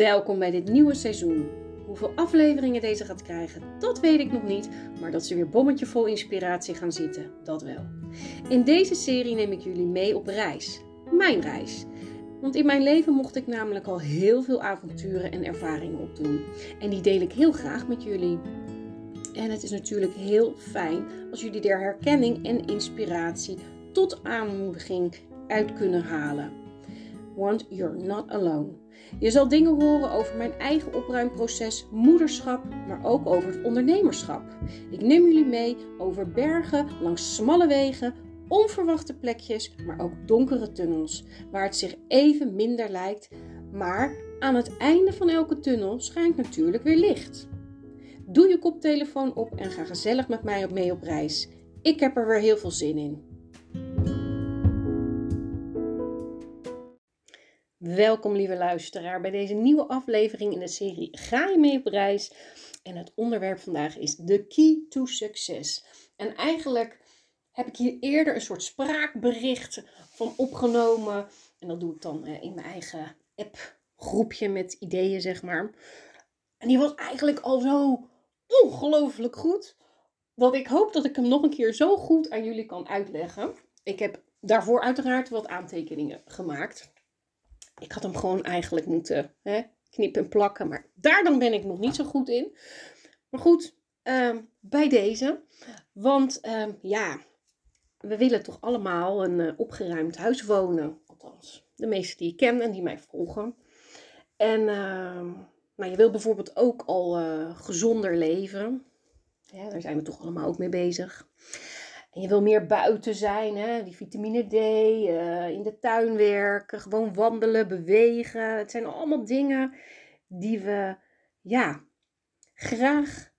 Welkom bij dit nieuwe seizoen. Hoeveel afleveringen deze gaat krijgen, dat weet ik nog niet, maar dat ze weer bommetje vol inspiratie gaan zitten, dat wel. In deze serie neem ik jullie mee op reis. Mijn reis. Want in mijn leven mocht ik namelijk al heel veel avonturen en ervaringen opdoen. En die deel ik heel graag met jullie. En het is natuurlijk heel fijn als jullie er herkenning en inspiratie tot aanmoediging uit kunnen halen. Want you're not alone. Je zal dingen horen over mijn eigen opruimproces, moederschap, maar ook over het ondernemerschap. Ik neem jullie mee over bergen, langs smalle wegen, onverwachte plekjes, maar ook donkere tunnels, waar het zich even minder lijkt, maar aan het einde van elke tunnel schijnt natuurlijk weer licht. Doe je koptelefoon op en ga gezellig met mij mee op reis. Ik heb er weer heel veel zin in. Welkom lieve luisteraar bij deze nieuwe aflevering in de serie Ga je mee op reis? En het onderwerp vandaag is de key to success. En eigenlijk heb ik hier eerder een soort spraakbericht van opgenomen. En dat doe ik dan eh, in mijn eigen app groepje met ideeën, zeg maar. En die was eigenlijk al zo ongelooflijk goed. Dat ik hoop dat ik hem nog een keer zo goed aan jullie kan uitleggen. Ik heb daarvoor uiteraard wat aantekeningen gemaakt. Ik had hem gewoon eigenlijk moeten hè, knippen en plakken. Maar daar dan ben ik nog niet zo goed in. Maar goed, ehm, bij deze. Want ehm, ja, we willen toch allemaal een uh, opgeruimd huis wonen. Althans, de meesten die ik ken en die mij volgen. En uh, nou, je wil bijvoorbeeld ook al uh, gezonder leven. Daar zijn we toch allemaal ook mee bezig. En je wil meer buiten zijn, hè? die vitamine D, uh, in de tuin werken, gewoon wandelen, bewegen. Het zijn allemaal dingen die we ja, graag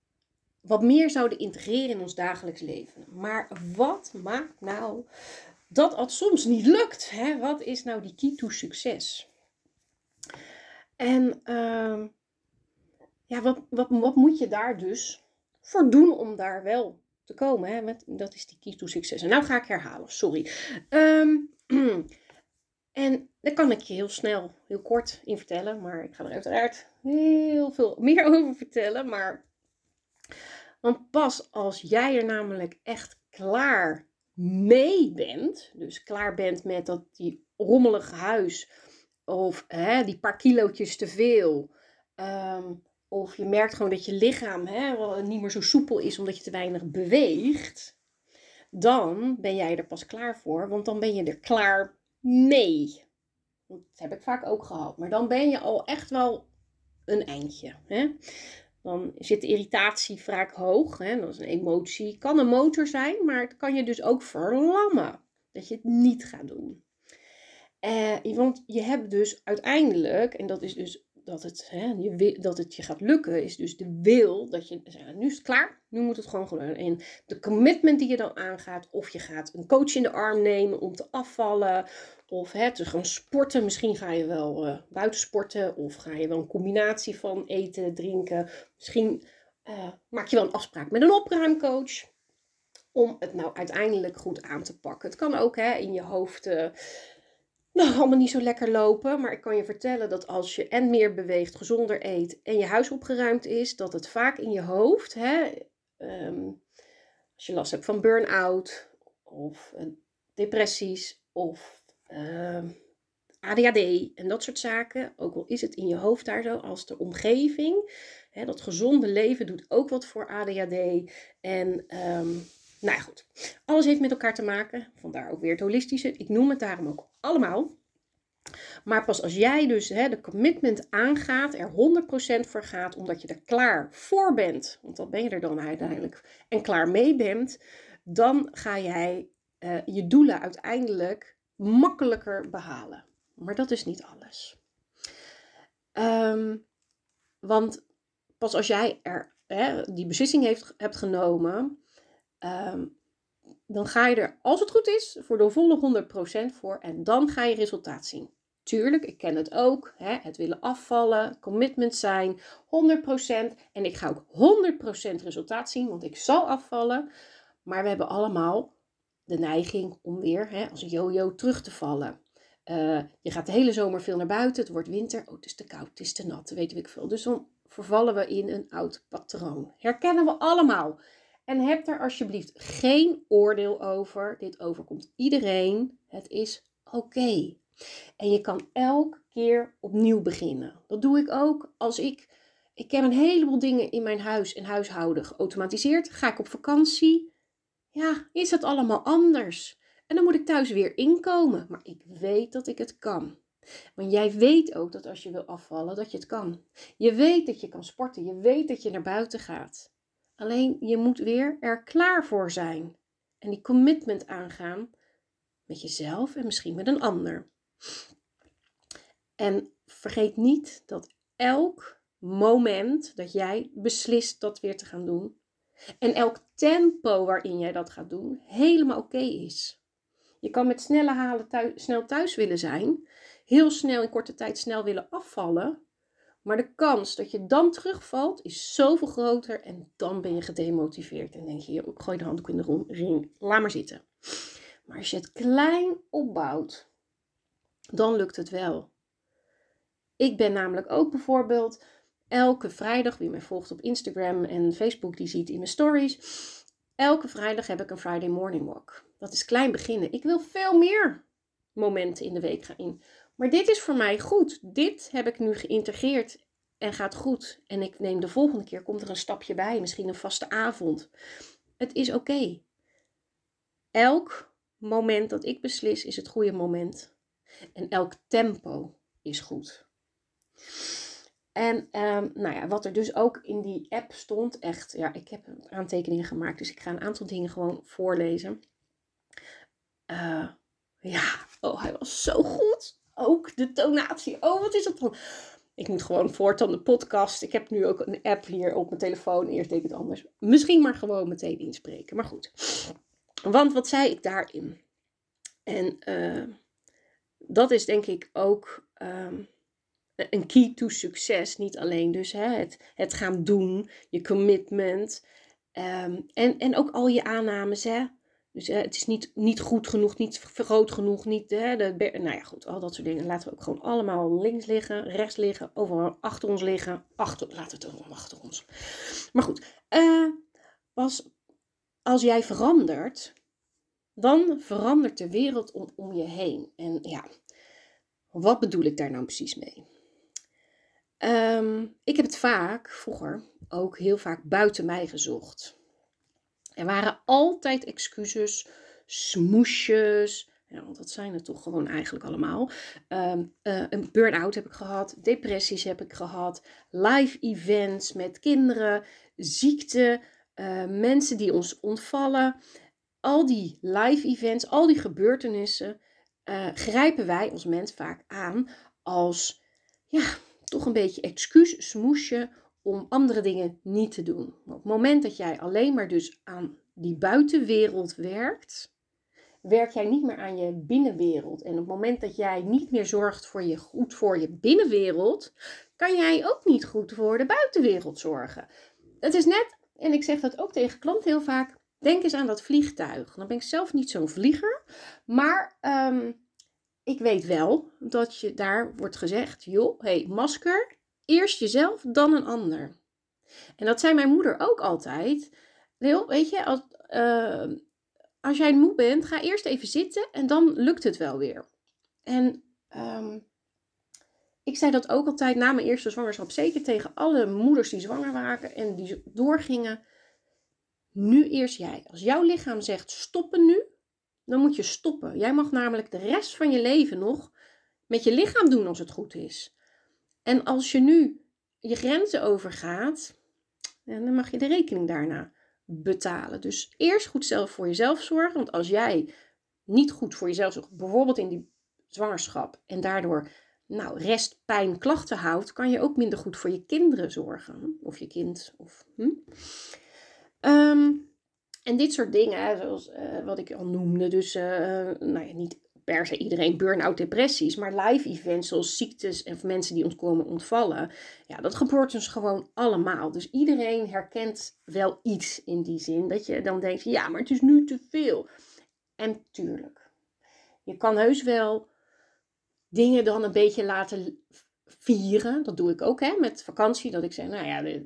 wat meer zouden integreren in ons dagelijks leven. Maar wat maakt nou dat het soms niet lukt? Hè? Wat is nou die key to succes? En uh, ja, wat, wat, wat moet je daar dus voor doen om daar wel te komen? Hè? Met, dat is die key to succes. En nou ga ik herhalen, sorry. Um, en daar kan ik je heel snel, heel kort in vertellen. Maar ik ga er uiteraard heel veel meer over vertellen. Maar want pas als jij er namelijk echt klaar mee bent, dus klaar bent met dat die rommelige huis of hè, die paar kilootjes te veel, um, of je merkt gewoon dat je lichaam hè, niet meer zo soepel is omdat je te weinig beweegt, dan ben jij er pas klaar voor, want dan ben je er klaar mee. Dat heb ik vaak ook gehad, maar dan ben je al echt wel een eindje. Hè? Dan zit de irritatie vaak hoog. Hè? Dat is een emotie. Kan een motor zijn, maar het kan je dus ook verlammen. Dat je het niet gaat doen. Eh, want je hebt dus uiteindelijk, en dat is dus dat het, hè, je, dat het je gaat lukken, is dus de wil dat je, nu is het klaar, nu moet het gewoon gebeuren. En de commitment die je dan aangaat, of je gaat een coach in de arm nemen om te afvallen, of hè, te gaan sporten. Misschien ga je wel uh, buiten sporten, of ga je wel een combinatie van eten, drinken. Misschien uh, maak je wel een afspraak met een opruimcoach. Om het nou uiteindelijk goed aan te pakken. Het kan ook hè, in je hoofd uh, nou, allemaal niet zo lekker lopen. Maar ik kan je vertellen dat als je en meer beweegt, gezonder eet en je huis opgeruimd is, dat het vaak in je hoofd, hè, um, als je last hebt van burn-out of uh, depressies of ehm, ADHD en dat soort zaken, ook al is het in je hoofd daar zo, als de omgeving, hè, dat gezonde leven doet ook wat voor ADHD en um, nou ja, goed. Alles heeft met elkaar te maken. Vandaar ook weer het holistische. Ik noem het daarom ook allemaal. Maar pas als jij dus hè, de commitment aangaat, er 100% voor gaat, omdat je er klaar voor bent, want dat ben je er dan uiteindelijk, en klaar mee bent, dan ga jij uh, je doelen uiteindelijk makkelijker behalen. Maar dat is niet alles. Um, want pas als jij er hè, die beslissing heeft, hebt genomen, um, dan ga je er, als het goed is, voor de volle 100% voor en dan ga je resultaat zien. Tuurlijk, ik ken het ook. Hè, het willen afvallen, commitment zijn, 100%. En ik ga ook 100% resultaat zien, want ik zal afvallen. Maar we hebben allemaal de neiging om weer hè, als een yo-yo terug te vallen. Eh, je gaat de hele zomer veel naar buiten. Het wordt winter. Oh, het is te koud. Het is te nat. Weet ik veel. Dus dan vervallen we in een oud patroon. Herkennen we allemaal. En heb er alsjeblieft geen oordeel over. Dit overkomt iedereen. Het is oké. En je kan elke keer opnieuw beginnen. Dat doe ik ook als ik. Ik heb een heleboel dingen in mijn huis en huishouden geautomatiseerd. Ga ik op vakantie? Ja, is het allemaal anders? En dan moet ik thuis weer inkomen. Maar ik weet dat ik het kan. Want jij weet ook dat als je wil afvallen, dat je het kan. Je weet dat je kan sporten. Je weet dat je naar buiten gaat. Alleen je moet weer er klaar voor zijn. En die commitment aangaan met jezelf en misschien met een ander. En vergeet niet dat elk moment dat jij beslist dat weer te gaan doen, en elk tempo waarin jij dat gaat doen, helemaal oké is. Je kan met snelle halen snel thuis willen zijn, heel snel in korte tijd snel willen afvallen, maar de kans dat je dan terugvalt is zoveel groter en dan ben je gedemotiveerd en denk je, gooi de handdoek in de ring, laat maar zitten. Maar als je het klein opbouwt, dan lukt het wel. Ik ben namelijk ook bijvoorbeeld elke vrijdag, wie mij volgt op Instagram en Facebook, die ziet in mijn stories. Elke vrijdag heb ik een Friday morning walk. Dat is klein beginnen. Ik wil veel meer momenten in de week gaan in. Maar dit is voor mij goed. Dit heb ik nu geïntegreerd en gaat goed. En ik neem de volgende keer, komt er een stapje bij, misschien een vaste avond. Het is oké. Elk moment dat ik beslis is het goede moment. En elk tempo is goed. En um, nou ja, wat er dus ook in die app stond, echt, ja, ik heb aantekeningen gemaakt, dus ik ga een aantal dingen gewoon voorlezen. Uh, ja, oh, hij was zo goed. Ook de tonatie. Oh, wat is dat dan? Ik moet gewoon voortaan de podcast. Ik heb nu ook een app hier op mijn telefoon. Eerst deed ik het anders. Misschien maar gewoon meteen inspreken. Maar goed. Want wat zei ik daarin? En uh, dat is denk ik ook um, een key to succes. Niet alleen dus hè, het, het gaan doen, je commitment. Um, en, en ook al je aannames. Hè. Dus uh, het is niet, niet goed genoeg, niet groot genoeg, niet. Hè, de, nou ja, goed, al dat soort dingen. Laten we ook gewoon allemaal links liggen, rechts liggen, overal achter ons liggen. Achter, laten we het overal achter ons. Maar goed, uh, was, als jij verandert, dan verandert de wereld om, je heen. En ja, wat bedoel ik daar nou precies mee? Um, ik heb het vaak, vroeger, ook heel vaak buiten mij gezocht. Er waren altijd excuses, smoesjes. Ja, want dat zijn het toch gewoon eigenlijk allemaal. Um, uh, een burn-out heb ik gehad, depressies heb ik gehad, live events met kinderen, ziekte, uh, mensen die ons ontvallen al die live events, al die gebeurtenissen, uh, grijpen wij als mens vaak aan als, ja, toch een beetje excuus, smoesje om andere dingen niet te doen. op het moment dat jij alleen maar dus aan die buitenwereld werkt, werk jij niet meer aan je binnenwereld. En op het moment dat jij niet meer zorgt voor je goed voor je binnenwereld, kan jij ook niet goed voor de buitenwereld zorgen. Het is net, en ik zeg dat ook tegen klanten heel vaak, Denk eens aan dat vliegtuig. Dan ben ik zelf niet zo'n vlieger. Maar um, ik weet wel dat je daar wordt gezegd: joh, hey, masker. Eerst jezelf, dan een ander. En dat zei mijn moeder ook altijd. Heel, weet je, als, uh, als jij moe bent, ga eerst even zitten en dan lukt het wel weer. En um, ik zei dat ook altijd na mijn eerste zwangerschap, zeker tegen alle moeders die zwanger waren en die doorgingen nu eerst jij. Als jouw lichaam zegt stoppen nu, dan moet je stoppen. Jij mag namelijk de rest van je leven nog met je lichaam doen als het goed is. En als je nu je grenzen overgaat, dan mag je de rekening daarna betalen. Dus eerst goed zelf voor jezelf zorgen. Want als jij niet goed voor jezelf zorgt, bijvoorbeeld in die zwangerschap, en daardoor nou, rest pijn, klachten houdt, kan je ook minder goed voor je kinderen zorgen. Of je kind. Of, hm? Um, en dit soort dingen, zoals uh, wat ik al noemde, dus uh, nou ja, niet per se iedereen burn-out depressies, maar live events zoals ziektes en mensen die ons komen ontvallen, ja, dat gebeurt dus gewoon allemaal. Dus iedereen herkent wel iets in die zin, dat je dan denkt, ja, maar het is nu te veel. En tuurlijk, je kan heus wel dingen dan een beetje laten vieren. Dat doe ik ook hè, met vakantie. Dat ik zeg, nou ja,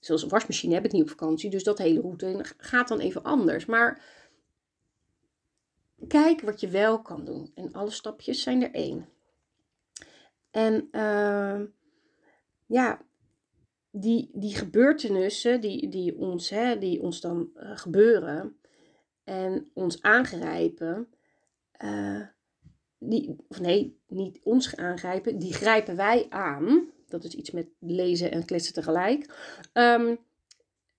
zoals een wasmachine heb ik niet op vakantie. Dus dat hele route gaat dan even anders. Maar kijk wat je wel kan doen. En alle stapjes zijn er één. En uh, ja, die, die gebeurtenissen die, die, ons, hè, die ons dan uh, gebeuren en ons aangrijpen, uh, die, of nee, niet ons aangrijpen, die grijpen wij aan. Dat is iets met lezen en kletsen tegelijk. Um,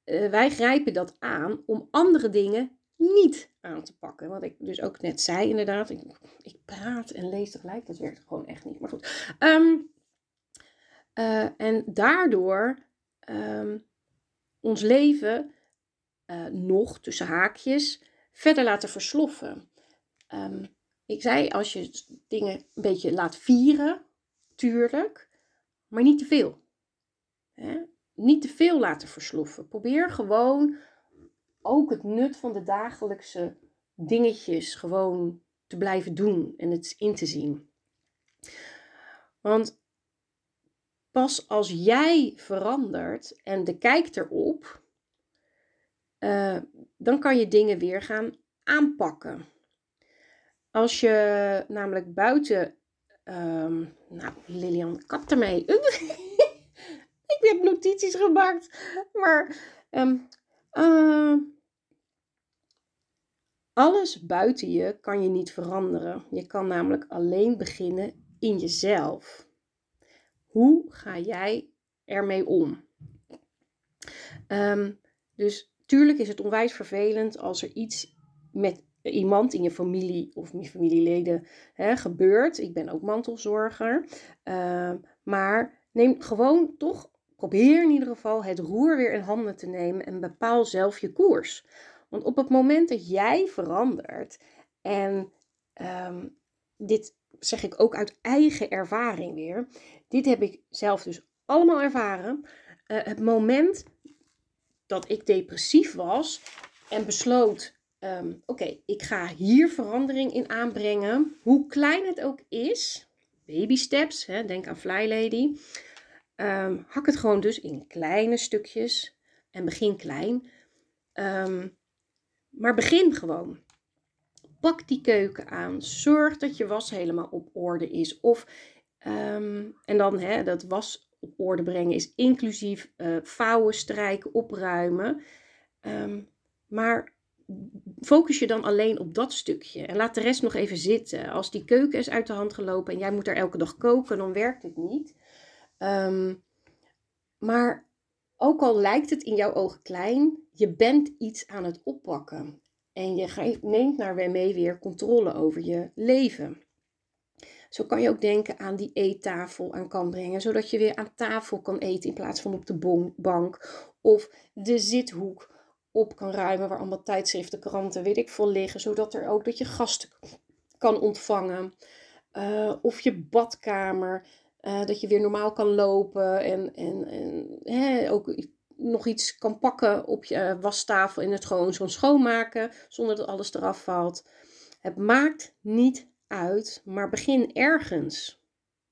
uh, wij grijpen dat aan om andere dingen niet aan te pakken. Wat ik dus ook net zei, inderdaad. Ik, ik praat en lees tegelijk. Dat werkt gewoon echt niet. Maar goed. Um, uh, en daardoor um, ons leven uh, nog tussen haakjes verder laten versloffen. Um, ik zei, als je dingen een beetje laat vieren, tuurlijk, maar niet te veel. Niet te veel laten versloffen. Probeer gewoon ook het nut van de dagelijkse dingetjes gewoon te blijven doen en het in te zien. Want pas als jij verandert en de kijkt erop, uh, dan kan je dingen weer gaan aanpakken. Als je namelijk buiten. Um, nou, Lilian, kap ermee. ik heb notities gemaakt. Maar. Um, uh, alles buiten je kan je niet veranderen. Je kan namelijk alleen beginnen in jezelf. Hoe ga jij ermee om? Um, dus tuurlijk is het onwijs vervelend als er iets met iemand in je familie of je familieleden hè, gebeurt. Ik ben ook mantelzorger. Uh, maar neem gewoon toch, probeer in ieder geval het roer weer in handen te nemen en bepaal zelf je koers. Want op het moment dat jij verandert, en um, dit zeg ik ook uit eigen ervaring weer, dit heb ik zelf dus allemaal ervaren. Uh, het moment dat ik depressief was en besloot um, oké, ik ga hier verandering in aanbrengen. Hoe klein het ook is, baby steps, hè, denk aan Fly Lady. Um, hak het gewoon dus in kleine stukjes en begin klein. Um, maar begin gewoon. Pak die keuken aan. Zorg dat je was helemaal op orde is. Of, en dan hè, dat was op orde brengen is inclusief uh, vouwen, strijken, opruimen. maar focus je dan alleen op dat stukje en laat de rest nog even zitten. Als die keuken is uit de hand gelopen en jij moet er elke dag koken, dan werkt het niet. Um, maar ook al lijkt het in jouw ogen klein, je bent iets aan het oppakken. En je neemt naar mee weer controle over je leven. Zo kan je ook denken aan die eettafel aan kan brengen, zodat je weer aan tafel kan eten in plaats van op de bank. Of de zithoek op kan ruimen, waar allemaal tijdschriften, kranten, weet ik veel liggen, zodat er ook dat je gasten kan ontvangen. Uh, of je badkamer, uh, dat je weer normaal kan lopen en, en, en hè, ook nog iets kan pakken op je uh, wastafel en het gewoon zo schoonmaken zonder dat alles eraf valt. Het maakt niet uit, maar begin ergens.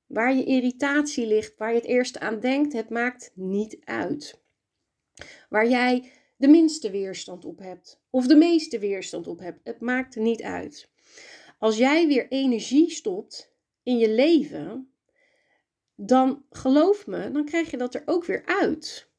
Waar je irritatie ligt, waar je het eerste aan denkt, het maakt niet uit. Waar jij de minste weerstand op hebt of de meeste weerstand op hebt. Het maakt niet uit. Als jij weer energie stopt in je leven, dan geloof me, dan krijg je dat er ook weer uit.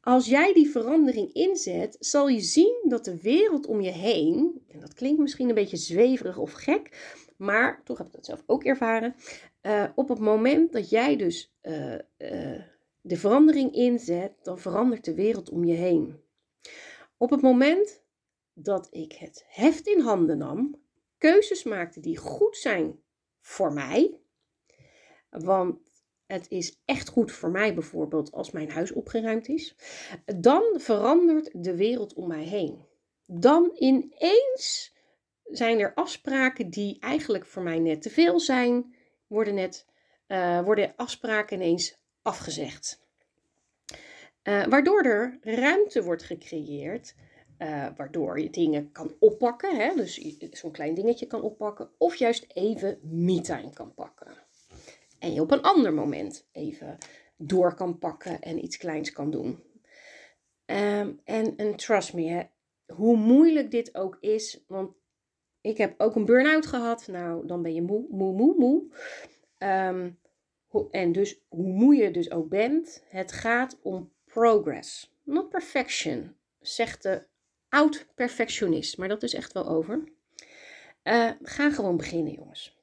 Als jij die verandering inzet, zal je zien dat de wereld om je heen, en dat klinkt misschien een beetje zweverig of gek, maar toch heb ik dat zelf ook ervaren. Uh, op het moment dat jij dus uh, uh, de verandering inzet, dan verandert de wereld om je heen. Op het moment dat ik het heft in handen nam, keuzes maakte die goed zijn voor mij, want het is echt goed voor mij bijvoorbeeld als mijn huis opgeruimd is, dan verandert de wereld om mij heen. Dan ineens zijn er afspraken die eigenlijk voor mij net te veel zijn, worden, net, uh, worden afspraken ineens afgezegd. Uh, waardoor er ruimte wordt gecreëerd Uh, waardoor je dingen kan oppakken. Hè? Dus zo'n klein dingetje kan oppakken. Of juist even me-time kan pakken. En je op een ander moment even door kan pakken en iets kleins kan doen. Um, en, en trust me, hè, hoe moeilijk dit ook is. Want ik heb ook een burn-out gehad. Nou, dan ben je moe, moe, moe, moe. Um, en dus hoe moe je dus ook bent, het gaat om progress, not perfection, zegt de oud-perfectionist. Maar dat is echt wel over. Uh, ga gewoon beginnen, jongens.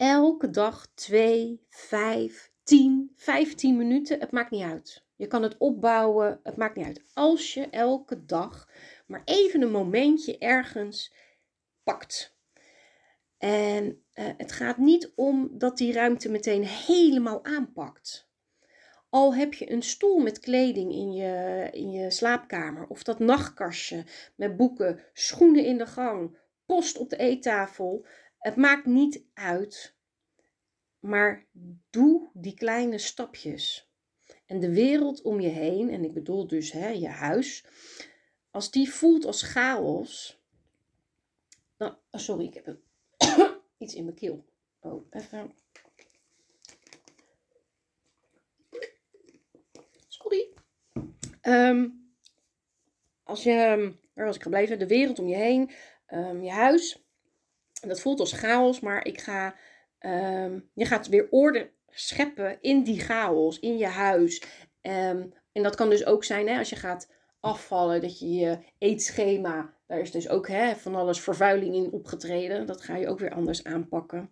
Elke dag 2, 5, 10, 15 minuten, het maakt niet uit. Je kan het opbouwen, het maakt niet uit. Als je elke dag maar even een momentje ergens pakt. En uh, het gaat niet om dat die ruimte meteen helemaal aanpakt. Al heb je een stoel met kleding in je, in je slaapkamer, of dat nachtkastje met boeken, schoenen in de gang, post op de eettafel. Het maakt niet uit. Maar doe die kleine stapjes. En de wereld om je heen, en ik bedoel dus hè, je huis, als die voelt als chaos. Nou, sorry, ik heb iets in mijn keel. Oh, even. Sorry. Um, als je, waar was ik gebleven? De wereld om je heen, um, je huis. Dat voelt als chaos, maar ik ga, um, je gaat weer orde scheppen in die chaos, in je huis. en dat kan dus ook zijn hè, als je gaat afvallen, dat je je eetschema, daar is dus ook hè, van alles vervuiling in opgetreden. Dat ga je ook weer anders aanpakken.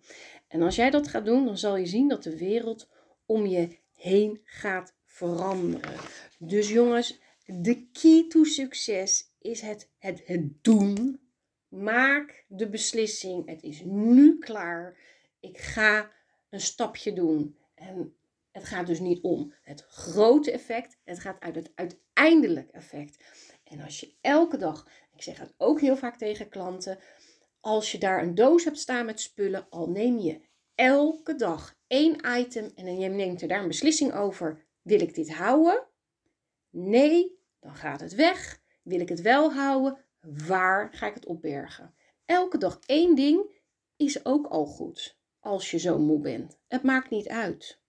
En als jij dat gaat doen, dan zal je zien dat de wereld om je heen gaat veranderen. Dus jongens, de key to succes is het, het, het doen. Maak de beslissing. Het is nu klaar. Ik ga een stapje doen. En het gaat dus niet om het grote effect, het gaat uit het uiteindelijk effect. En als je elke dag, ik zeg het ook heel vaak tegen klanten, als je daar een doos hebt staan met spullen, al neem je elke dag één item en je neemt er daar een beslissing over. Wil ik dit houden? Nee, dan gaat het weg. Wil ik het wel houden? Waar ga ik het opbergen? Elke dag één ding is ook al goed als je zo moe bent. Het maakt niet uit.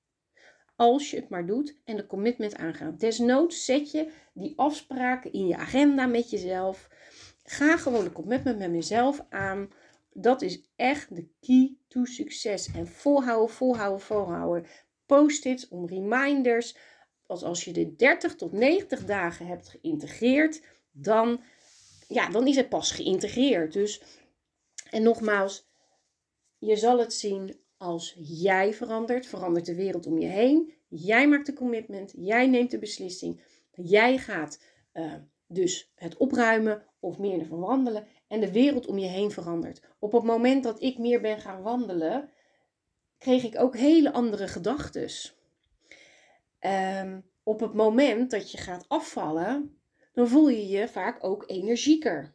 Als je het maar doet en de commitment aangaat. Desnoods zet je die afspraken in je agenda met jezelf. Ga gewoon de commitment met mezelf aan. Dat is echt de key to succes. En volhouden, volhouden, volhouden. Post-its om reminders. Als, als je de 30 tot 90 dagen hebt geïntegreerd, dan, ja, dan is het pas geïntegreerd. Dus, en nogmaals, je zal het zien als jij verandert, verandert de wereld om je heen. Jij maakt de commitment, jij neemt de beslissing. Jij gaat uh, dus het opruimen of meer ervan wandelen en de wereld om je heen verandert. Op het moment dat ik meer ben gaan wandelen, kreeg ik ook hele andere gedachten. Um, op het moment dat je gaat afvallen, dan voel je je vaak ook energieker.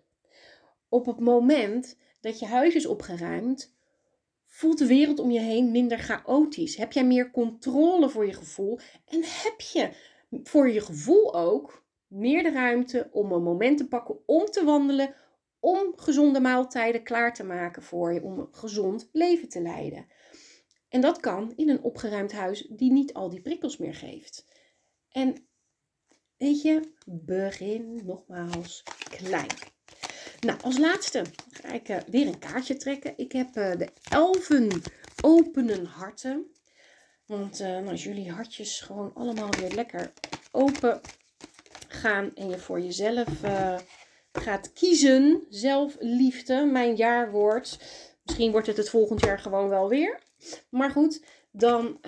Op het moment dat je huis is opgeruimd, voelt de wereld om je heen minder chaotisch? Heb jij meer controle voor je gevoel? En heb je voor je gevoel ook meer de ruimte om een moment te pakken om te wandelen, om gezonde maaltijden klaar te maken voor je, om een gezond leven te leiden? En dat kan in een opgeruimd huis die niet al die prikkels meer geeft. En weet je, begin nogmaals klein. Nou, als laatste ga ik uh, weer een kaartje trekken. Ik heb uh, de elfen openen harten. Want uh, nou, als jullie hartjes gewoon allemaal weer lekker open gaan en je voor jezelf gaat kiezen, zelfliefde, mijn jaarwoord. Misschien wordt het het volgend jaar gewoon wel weer. Maar goed, dan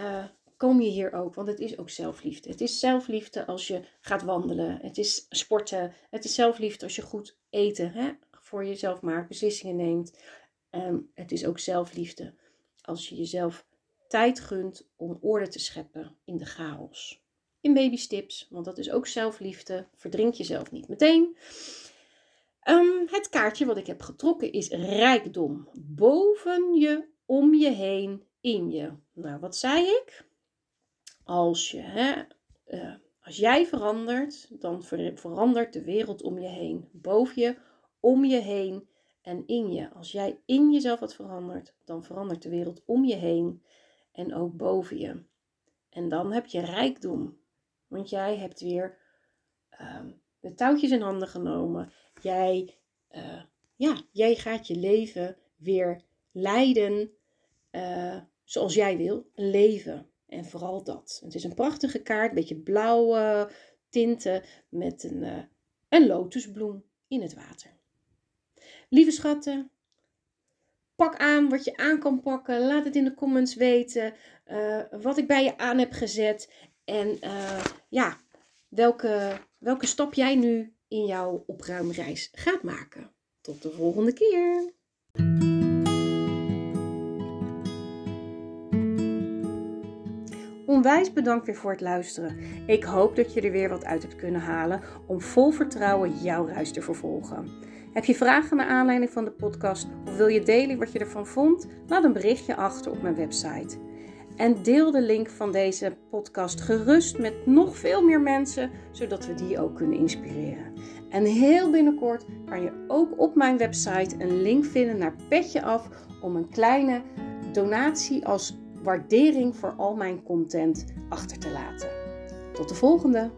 kom je hier ook, want het is ook zelfliefde. Het is zelfliefde als je gaat wandelen. Het is sporten. Het is zelfliefde als je goed eten hè, voor jezelf maakt, beslissingen neemt. Um, het is ook zelfliefde als je jezelf tijd gunt om orde te scheppen in de chaos. In babystips, want dat is ook zelfliefde. Verdrink jezelf niet meteen. Um, het kaartje wat ik heb getrokken is rijkdom. Boven je, om je heen, in je. Nou, wat zei ik? Als je, hè, uh, Als jij verandert, dan verandert de wereld om je heen. Boven je, om je heen en in je. Als jij in jezelf wat verandert, dan verandert de wereld om je heen en ook boven je. En dan heb je rijkdom. Want jij hebt weer ehm, de touwtjes in handen genomen. Jij, uh, ja, jij gaat je leven weer leiden uh, zoals jij wil. Leven. En vooral dat. Het is een prachtige kaart, een beetje blauwe tinten met een, uh, een lotusbloem in het water. Lieve schatten, pak aan wat je aan kan pakken. Laat het in de comments weten uh, wat ik bij je aan heb gezet. En uh, ja, welke, welke stap jij nu in jouw opruimreis gaat maken. Tot de volgende keer. Onwijs bedankt weer voor het luisteren. Ik hoop dat je er weer wat uit hebt kunnen halen om vol vertrouwen jouw reis te vervolgen. Heb je vragen naar aanleiding van de podcast of wil je delen wat je ervan vond? Laat een berichtje achter op mijn website. En deel de link van deze podcast gerust met nog veel meer mensen, zodat we die ook kunnen inspireren. En heel binnenkort kan je ook op mijn website een link vinden naar Petje Af om een kleine donatie als waardering voor al mijn content achter te laten. Tot de volgende!